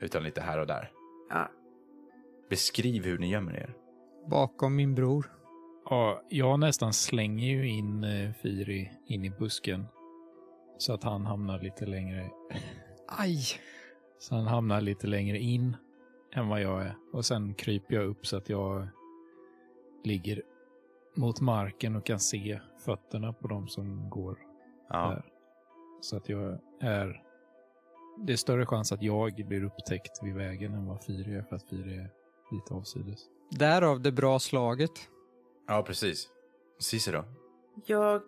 Utan lite här och där. Ja, Beskriv hur ni gömmer er. Bakom min bror. Ja, jag nästan slänger ju in eh, Firi in i busken. Så att han hamnar lite längre. Aj! Så han hamnar lite längre in än vad jag är. Och sen kryper jag upp så att jag ligger mot marken och kan se fötterna på de som går Ja. där. Så att jag är... Det är större chans att jag blir upptäckt vid vägen än vad Firi är för att Firi är lite avsides. Därav det bra slaget. ja, precis. Cicero. jag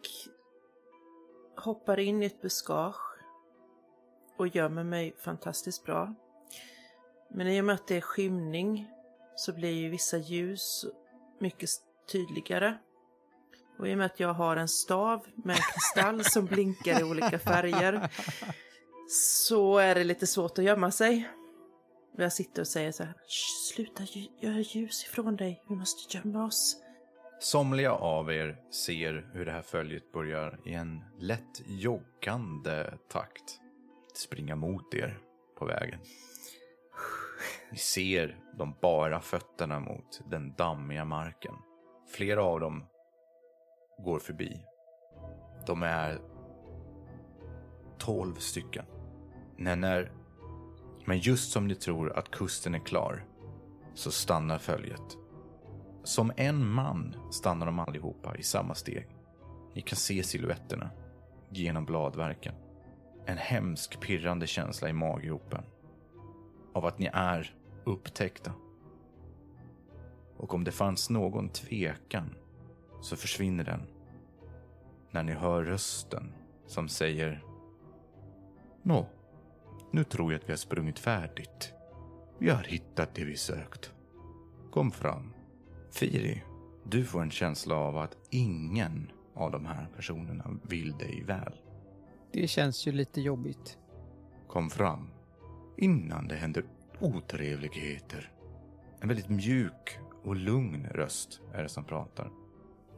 hoppar in i ett buskage och gömmer mig fantastiskt bra. Men i och med att det är skymning så blir ju vissa ljus mycket tydligare. Och i och med att jag har en stav med en kristall som blinkar i olika färger så är det lite svårt att gömma sig. Och jag sitter och säger så här, "Shh, sluta ju- göra ljus ifrån dig, vi måste gömma oss. Somliga av er ser hur det här följet börjar i en lätt joggande takt springa mot er på vägen. Ni ser de bara fötterna mot den dammiga marken. Flera av dem går förbi. De är tolv stycken. När, när, men just som ni tror att kusten är klar så stannar följet. Som en man stannar de allihopa i samma steg. Ni kan se siluetterna genom bladverken. En hemsk pirrande känsla i maggropen. Av att ni är upptäckta. Och om det fanns någon tvekan så försvinner den. När ni hör rösten som säger Nå, nu tror jag att vi har sprungit färdigt. Vi har hittat det vi sökt. Kom fram. Firi, du får en känsla av att ingen av de här personerna vill dig väl. Det känns ju lite jobbigt. Kom fram innan det händer otrevligheter. En väldigt mjuk och lugn röst är det som pratar.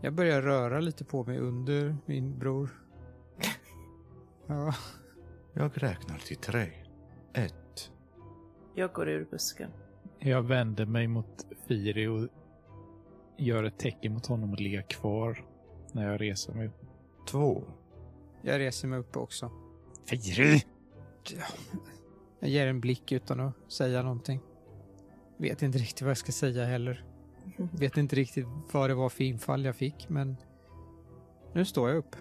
Jag börjar röra lite på mig under min bror. Ja, Jag räknar till tre. Ett. Jag går ur busken. Jag vänder mig mot Firi och gör ett tecken mot honom att ligga kvar när jag reser mig upp. Två. jag reser mig upp också. Firi! Jag ger en blick utan att säga någonting. Vet inte riktigt vad jag ska säga heller. Vet inte riktigt vad det var för infall jag fick, men nu står jag upp.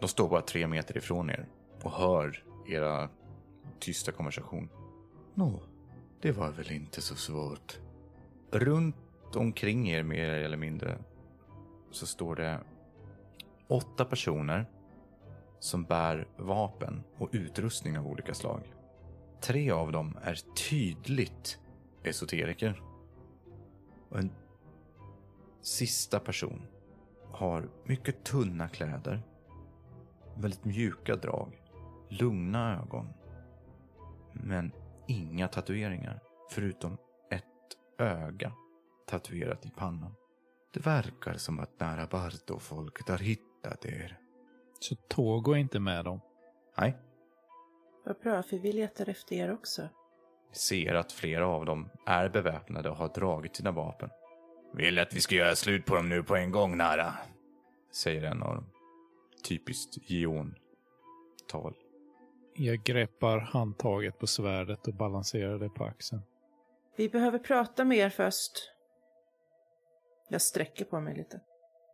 De står bara tre meter ifrån er och hör era tysta konversation. Nå, det var väl inte så svårt. Runt omkring er mer eller mindre så står det åtta personer som bär vapen och utrustning av olika slag. Tre av dem är tydligt esoteriker. Och en sista person har mycket tunna kläder, väldigt mjuka drag, lugna ögon. Men inga tatueringar, förutom ett öga tatuerat i pannan. Det verkar som att nära Bardo-folket har hittat er. Så Togo är inte med dem. Nej, Vad bra, för vi letar efter er också. ser att flera av dem är beväpnade och har dragit sina vapen. Vill att vi ska göra slut på dem nu på en gång, Nara? Säger en av dem. Typiskt Gion-tal. Jag greppar handtaget på svärdet och balanserar det på axeln. Vi behöver prata med er först. Jag sträcker på mig lite.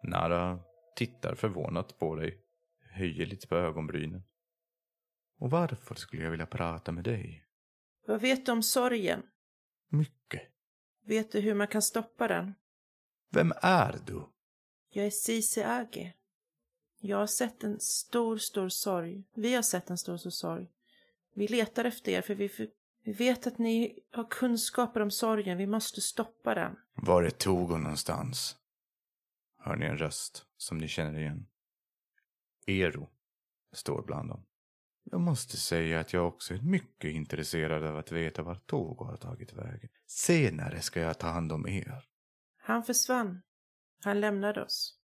Nara tittar förvånat på dig, höjer lite på ögonbrynen. Och varför skulle jag vilja prata med dig? Vad vet du om sorgen? Mycket. Vet du hur man kan stoppa den? Vem är du? Jag är Cici Age. Jag har sett en stor, stor sorg. Vi har sett en stor, stor sorg. Vi letar efter er för vi, vi vet att ni har kunskaper om sorgen. Vi måste stoppa den. Var är Togo någonstans? Hör ni en röst som ni känner igen? Ero står bland dem. Jag måste säga att jag också är mycket intresserad av att veta var Togo har tagit vägen. Senare ska jag ta hand om er. Han försvann. Han lämnade oss.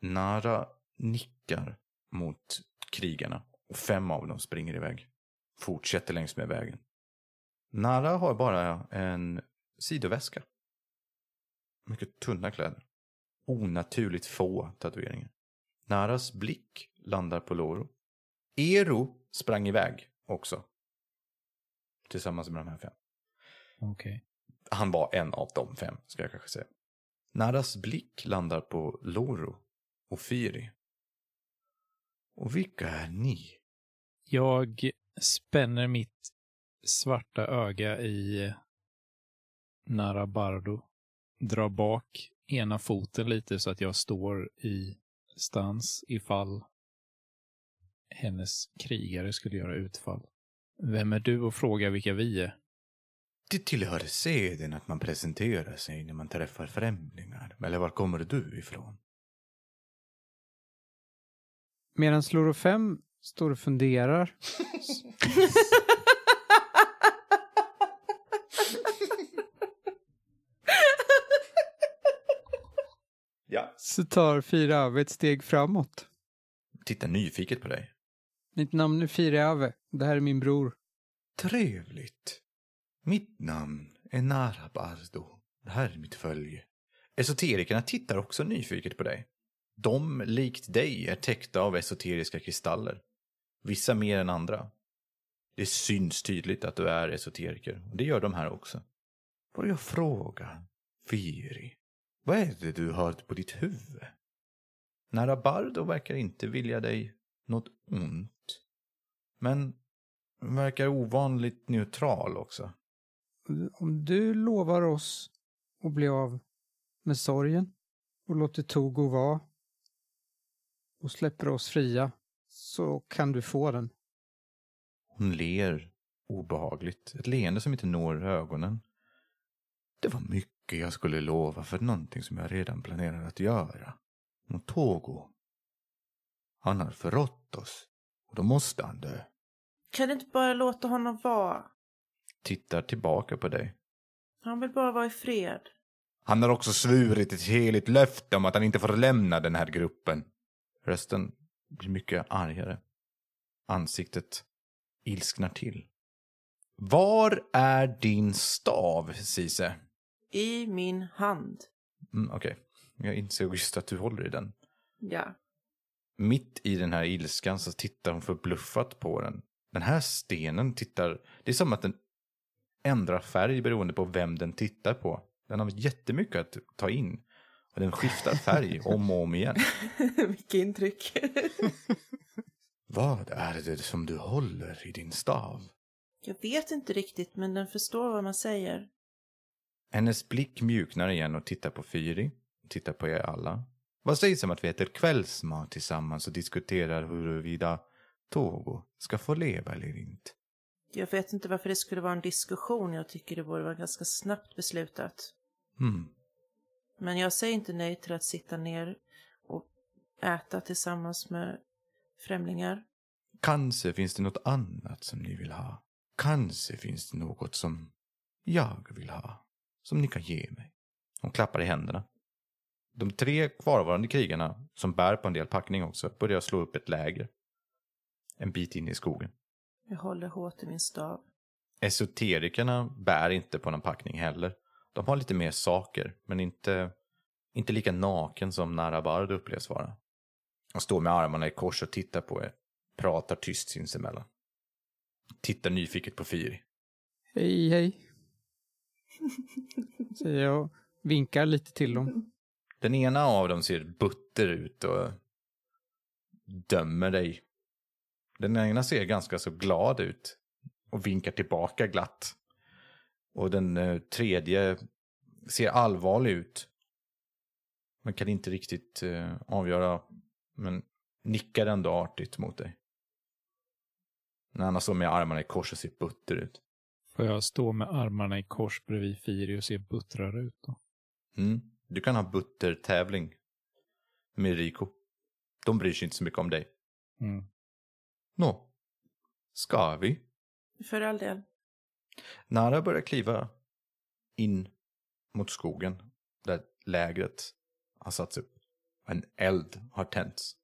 Nara nickar mot krigarna och fem av dem springer iväg. Fortsätter längs med vägen. Nara har bara en sidoväska. Mycket tunna kläder. Onaturligt få tatueringar. Naras blick landar på Loro. Ero sprang iväg också. Tillsammans med de här fem. Okej. Han var en av de fem, ska jag kanske säga. Naras blick landar på Loro och Firi. Och vilka är ni? Jag spänner mitt svarta öga i Narabardo. Drar bak ena foten lite så att jag står i stans ifall hennes krigare skulle göra utfall. Vem är du och frågar vilka vi är? Det tillhör seden att man presenterar sig när man träffar främlingar. Eller var kommer du ifrån? Medan Loro 5 står och funderar Ja. så tar Firaave ett steg framåt. Tittar nyfiket på dig. Mitt namn är Firaave. Det här är min bror. Trevligt. Mitt namn är Narabardo. Det här är mitt följe. Esoterikerna tittar också nyfiket på dig. De, likt dig, är täckta av esoteriska kristaller. Vissa mer än andra. Det syns tydligt att du är esoteriker. Och det gör de här också. Får jag fråga, Firi, vad är det du har på ditt huvud? Narabardo verkar inte vilja dig något ont. Men verkar ovanligt neutral också. Om du lovar oss att bli av med sorgen och låter Togo vara och släpper oss fria så kan du få den. Hon ler obehagligt. Ett leende som inte når ögonen. Det var mycket jag skulle lova för någonting som jag redan planerar att göra. Och Togo, han har förrått oss. Och då måste han dö. Kan du inte bara låta honom vara? Tittar tillbaka på dig. Han vill bara vara i fred. Han har också svurit ett heligt löfte om att han inte får lämna den här gruppen. Rösten blir mycket argare. Ansiktet ilsknar till. Var är din stav, Sise? I min hand. Mm, Okej, jag insåg just att du håller i den. Ja. Mitt i den här ilskan så tittar hon förbluffat på den. Den här stenen tittar... Det är som att den ändrar färg beroende på vem den tittar på. Den har jättemycket att ta in. Och den skiftar färg om och om igen. Vilket intryck. Vad är det som du håller i din stav? Jag vet inte riktigt, men den förstår vad man säger. Hennes blick mjuknar igen och tittar på Fyri. Tittar på er alla. Vad sägs om att vi äter kvällsmat tillsammans och diskuterar huruvida Togo ska få leva eller inte? Jag vet inte varför det skulle vara en diskussion. Jag tycker det borde vara ganska snabbt beslutat. Hmm. Men jag säger inte nej till att sitta ner och äta tillsammans med främlingar. Kanske finns det något annat som ni vill ha. Kanske finns det något som jag vill ha. Som ni kan ge mig. Hon klappar i händerna. De tre kvarvarande krigarna, som bär på en del packning också, börjar slå upp ett läger. En bit in i skogen. Jag håller hårt i min stav. Esoterikerna bär inte på någon packning heller. De har lite mer saker, men inte, inte lika naken som Narabard upplevs vara. Han står med armarna i kors och tittar på er. Pratar tyst sinsemellan. Tittar nyfiket på Firi. Hej, hej. Säger jag vinkar lite till dem. Den ena av dem ser butter ut och dömer dig. Den ena ser ganska så glad ut och vinkar tillbaka glatt. Och den eh, tredje ser allvarlig ut. Man kan inte riktigt eh, avgöra, men nickar ändå artigt mot dig. När han står med armarna i kors och ser butter ut. Får jag stå med armarna i kors bredvid Firi och se buttrare ut då? Mm. Du kan ha buttertävling med Rico. De bryr sig inte så mycket om dig. Mm. Nå, ska vi? För all del. Nara börjar kliva in mot skogen där lägret har satts upp. En eld har tänts.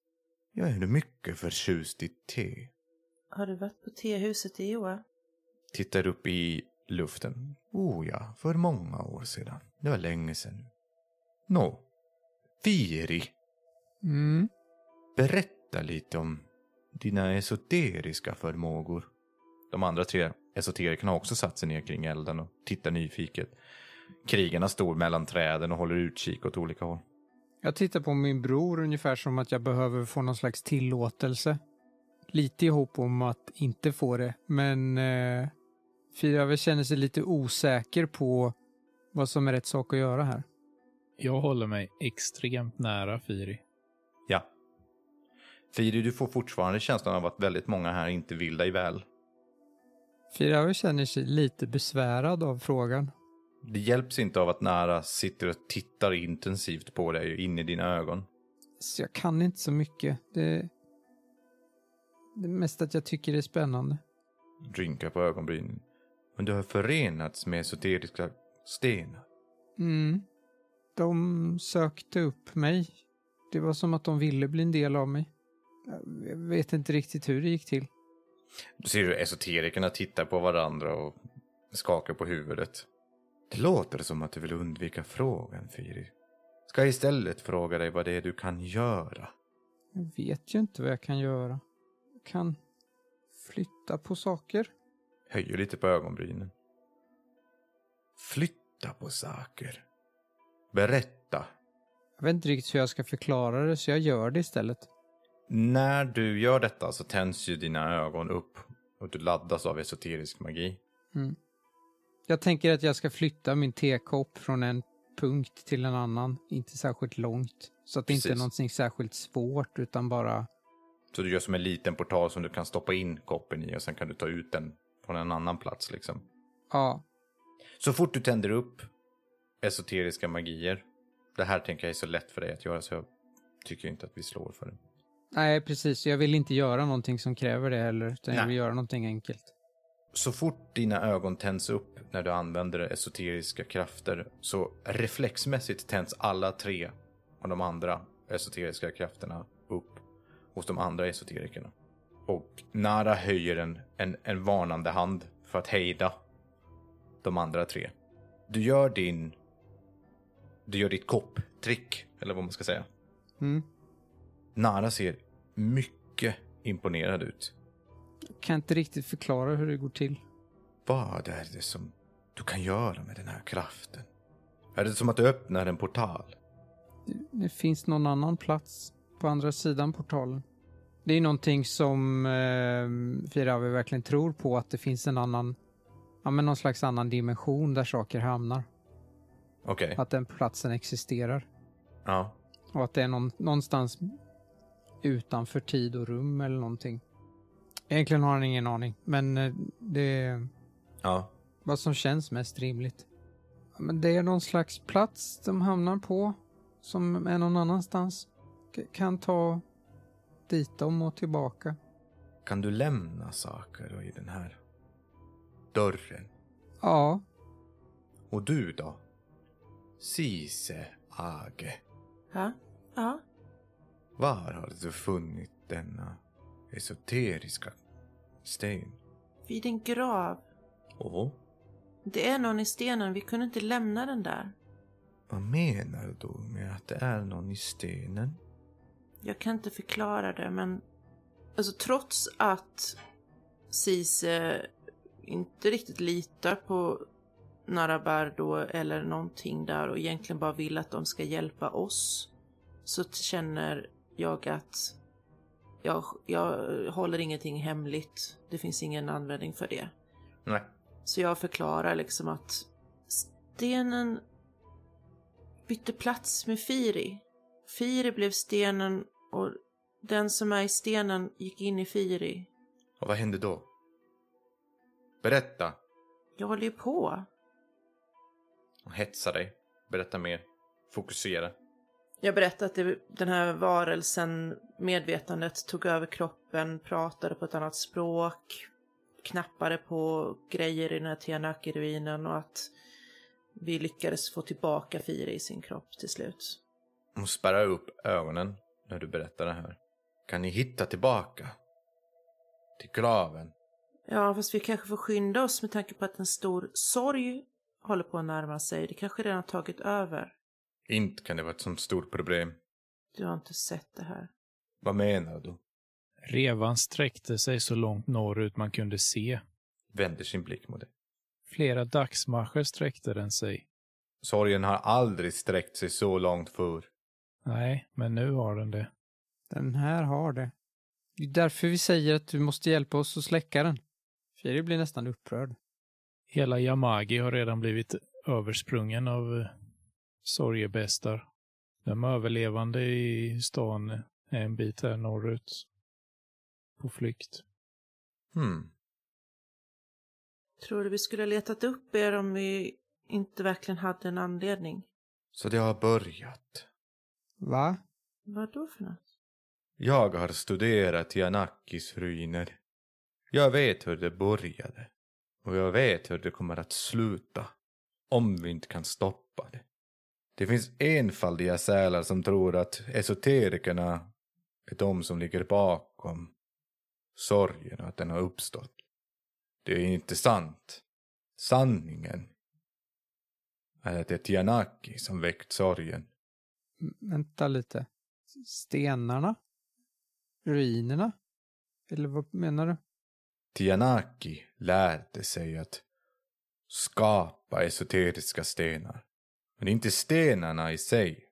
Jag är nu mycket förtjust i te. Har du varit på tehuset i Joa? Tittar upp i luften. Oh ja, för många år sedan. Det var länge sedan nu. Nå, Firi, Mm. berätta lite om dina esoteriska förmågor. De andra tre esoterikerna har också satt sig ner kring elden och tittar nyfiket. Krigarna står mellan träden och håller utkik åt olika håll. Jag tittar på min bror ungefär som att jag behöver få någon slags tillåtelse. Lite i hopp om att inte få det, men eh, Fyrave känner sig lite osäker på vad som är rätt sak att göra här. Jag håller mig extremt nära Firi. Ja. Firi, du får fortfarande känslan av att väldigt många här inte vill dig väl. Fyrave känner sig lite besvärad av frågan. Det hjälps inte av att Nara sitter och tittar intensivt på dig in i dina ögon. Så jag kan inte så mycket. Det, det är mest att jag tycker det är spännande. Rynkar på ögonbrynen. Men du har förenats med esoteriska stenar. Mm. De sökte upp mig. Det var som att de ville bli en del av mig. Jag vet inte riktigt hur det gick till. Då ser du esoterikerna titta på varandra och skakar på huvudet. Det låter som att du vill undvika frågan, Firi. Ska jag istället fråga dig vad det är du kan göra? Jag vet ju inte vad jag kan göra. Jag kan flytta på saker. Höjer lite på ögonbrynen. Flytta på saker. Berätta. Jag vet inte riktigt hur jag ska förklara det, så jag gör det istället. När du gör detta så tänds ju dina ögon upp och du laddas av esoterisk magi. Mm. Jag tänker att jag ska flytta min tekopp från en punkt till en annan, inte särskilt långt. Så att det inte är Precis. någonting särskilt svårt, utan bara... Så du gör som en liten portal som du kan stoppa in koppen i och sen kan du ta ut den från en annan plats liksom. Ja, Så fort du tänder upp esoteriska magier. Det här tänker jag är så lätt för dig att göra så jag tycker inte att vi slår för det. Nej, precis. Jag vill inte göra någonting som kräver det heller, utan jag Nej. vill göra någonting enkelt. Så fort dina ögon tänds upp när du använder esoteriska krafter så reflexmässigt tänds alla tre av de andra esoteriska krafterna upp hos de andra esoterikerna. Och Nara höjer en, en, en varnande hand för att hejda de andra tre. Du gör din... Du gör ditt kopptrick, eller vad man ska säga. Mm. Nara ser mycket imponerad ut. Kan inte riktigt förklara hur det går till. Vad är det som du kan göra med den här kraften? Är det som att du öppnar en portal? Det finns någon annan plats på andra sidan portalen. Det är någonting som eh, Firavi verkligen tror på, att det finns en annan, ja men någon slags annan dimension där saker hamnar. Okej. Att den platsen existerar. Ja. Och att det är någon, någonstans utanför tid och rum eller någonting. Egentligen har han ingen aning, men eh, det är Ja. vad som känns mest rimligt. Men det är någon slags plats de hamnar på som är någon annanstans. K- kan ta dit dem och tillbaka. Kan du lämna saker i den här dörren? Ja, Och du då? Sise Age. Ja, ja. Var har du funnit denna esoteriska sten? Vid en grav. Åh, Det är någon i stenen, vi kunde inte lämna den där. vad menar du med att det är någon i stenen? Jag kan inte förklara det, men alltså trots att Cise inte riktigt litar på Narabardo eller någonting där och egentligen bara vill att de ska hjälpa oss så känner jag att jag, jag håller ingenting hemligt. Det finns ingen användning för det. Nej. Så jag förklarar liksom att stenen bytte plats med Firi. Firi blev stenen och den som är i stenen gick in i Firi. Och vad hände då? Berätta. Jag håller ju på. Och hetsa dig. Berätta mer. Fokusera. Jag berättade att det, den här varelsen, medvetandet, tog över kroppen, pratade på ett annat språk, knappade på grejer i den här Tianaki-ruinen och att vi lyckades få tillbaka Firi i sin kropp till slut. Hon spärrar upp ögonen när du berättar det här. Kan ni hitta tillbaka? Till graven? Ja, fast vi kanske får skynda oss med tanke på att en stor sorg håller på att närma sig. Det kanske redan har tagit över. Inte kan det vara ett sånt stort problem. Du har inte sett det här. Vad menar du? Revan sträckte sig så långt norrut man kunde se. Vänder sin blick mot dig. Flera dagsmarscher sträckte den sig. Sorgen har aldrig sträckt sig så långt förr. Nej, men nu har den det. den här har det. Det är därför vi säger att du måste hjälpa oss att släcka den. Firi blir nästan upprörd. Hela Yamagi har redan blivit översprungen av eh, sorgebästar. De överlevande i stan är en bit här norrut. På flykt. Hmm. Tror du vi skulle ha letat upp er om vi inte verkligen hade en anledning? Så det har börjat. Va? Vad då för något? Jag har studerat Janakis ruiner. Jag vet hur det började. Och jag vet hur det kommer att sluta. Om vi inte kan stoppa det. Det finns enfaldiga sälar som tror att esoterikerna är de som ligger bakom sorgen och att den har uppstått. Det är inte sant. Sanningen är att det är Tianaki som väckt sorgen. Vänta lite. Stenarna? Ruinerna? Eller vad menar du? Tianaki lärde sig att skapa esoteriska stenar. Men det är inte stenarna i sig.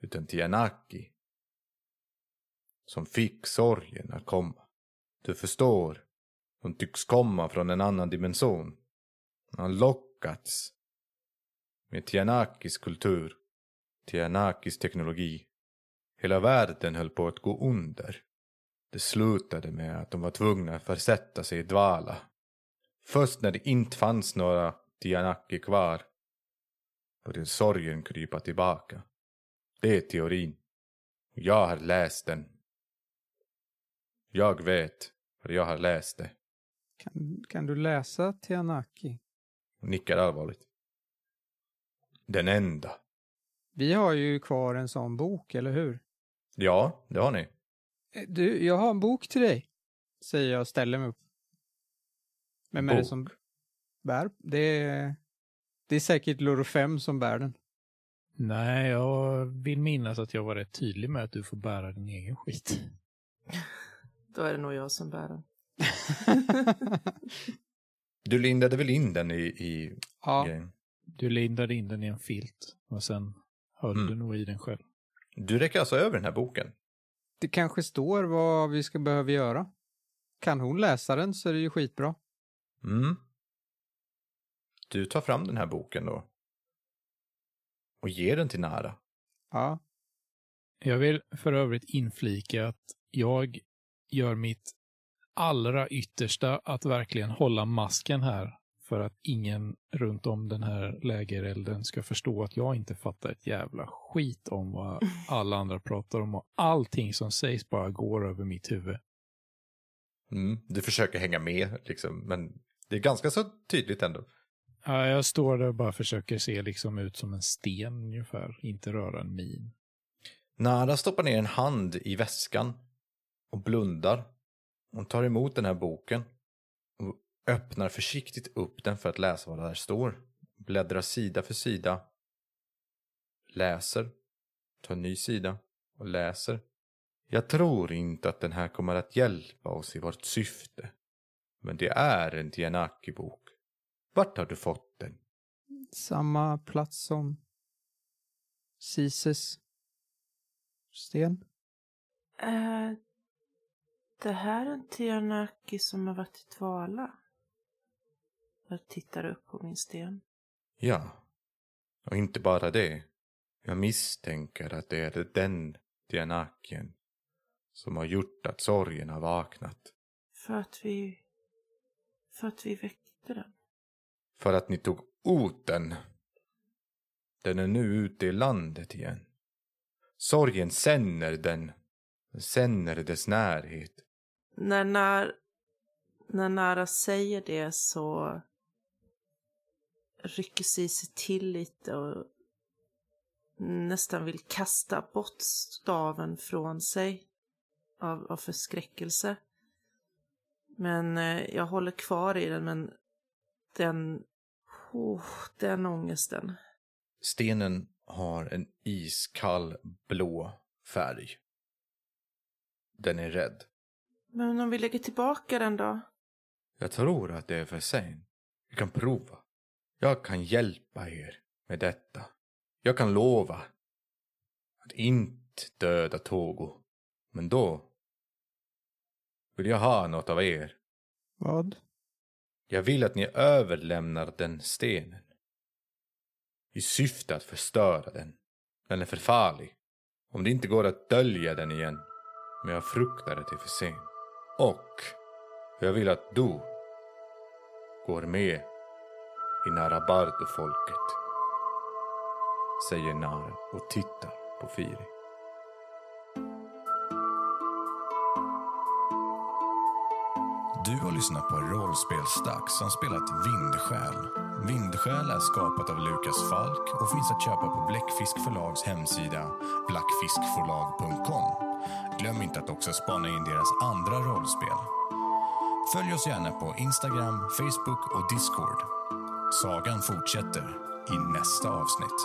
Utan Tianaki. Som fick sorgen att komma. Du förstår. De tycks komma från en annan dimension. Hon har lockats. Med Tianakis kultur. Tianakis teknologi. Hela världen höll på att gå under. Det slutade med att de var tvungna att försätta sig i dvala. Först när det inte fanns några Tianaki kvar börjar sorgen krypa tillbaka. Det är teorin. Jag har läst den. Jag vet, för jag har läst det. Kan, kan du läsa Tianaki? Och nickar allvarligt. Den enda. Vi har ju kvar en sån bok, eller hur? Ja, det har ni. Eh, Du, jag har en bok till dig, säger jag och ställer mig upp. Vem är det Bok? som bär? Det är, det är säkert Loro 5 som bär den. Nej, jag vill minnas att jag var rätt tydlig med att du får bära din egen skit. Då är det nog jag som bär den. Du lindade väl in den i, i ja, grejen? Du lindade in den i en filt och sen höll Mm. du nog i den själv. Du räcker alltså över den här boken? det kanske står vad vi ska behöva göra. Kan hon läsa den så är det ju skitbra. Mm. Du tar fram den här boken då. Och ger den till Nara. Ja, Jag vill för övrigt inflika att jag gör mitt allra yttersta att verkligen hålla masken här för att ingen runt om den här lägerelden ska förstå att jag inte fattar ett jävla skit om vad alla andra pratar om och allting som sägs bara går över mitt huvud. Mm. Du försöker hänga med liksom, men det är ganska så tydligt ändå. Ja, jag står där och bara försöker se liksom ut som en sten ungefär, inte röra en min. Nara stoppar ner en hand i väskan och blundar. Hon tar emot den här boken och öppnar försiktigt upp den för att läsa vad där står. Bläddrar sida för sida. Läser. Tar en ny sida och läser. Jag tror inte att den här kommer att hjälpa oss i vårt syfte. Men det är en Tianaki-bok. Vart har du fått den? samma plats som Sises sten. Är det här en Tianaki som har varit i dvala? Jag tittar upp på min sten. Ja. Och inte bara det. Jag misstänker att det är den Tianakien som har gjort att sorgen har vaknat. För att vi... För att vi väckte den. För att ni tog ut den. Den är nu ute i landet igen. Sorgen känner den. Den känner dess närhet. När, när, när Nara säger det så rycker sig sig till lite och nästan vill kasta bort staven från sig av, av förskräckelse. Men eh, jag håller kvar i den, men den, oh, den ångesten. Stenen har en iskall blå färg. Den är rädd. Men om vi lägger tillbaka den då? Jag tror att det är för sent. Vi kan prova. Jag kan hjälpa er med detta. Jag kan lova att inte döda Togo. Men då vill jag ha något av er. Vad? Jag vill att ni överlämnar den stenen. I syfte att förstöra den. Den är för farlig. Om det inte går att dölja den igen. Men jag fruktar att det är för sent. Och jag vill att du går med i Narabardo-folket. Säger Nara och tittar på Firi. Du har lyssnat på Rollspelsdags som spelat Vindsjäl. Vindsjäl är skapat av Lukas Falk och finns att köpa på Bläckfisk förlags hemsida blackfiskförlag.com. Glöm inte att också spana in deras andra rollspel. Följ oss gärna på Instagram, Facebook och Discord. Sagan fortsätter i nästa avsnitt.